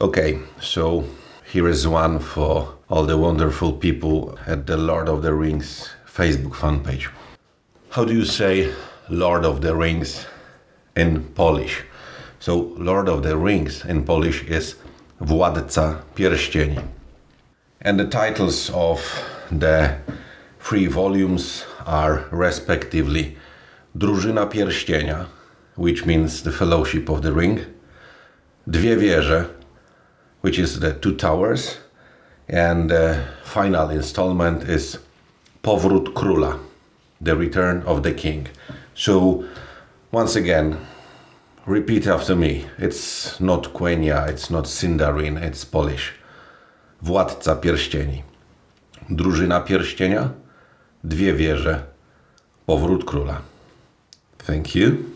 Okay, so here is one for all the wonderful people at the Lord of the Rings Facebook fan page. How do you say Lord of the Rings in Polish? So, Lord of the Rings in Polish is Władca Pierścieni. And the titles of the three volumes are respectively Drużyna Pierścienia, which means the Fellowship of the Ring, Dwie Wieże, which is the Two Towers, and the final installment is Powrót Króla, the Return of the King. So, once again, repeat after me. It's not Quenya, it's not Sindarin, it's Polish. Władca Pierścieni. Drużyna Pierścienia, Dwie Wieże, Powrót Króla. Thank you.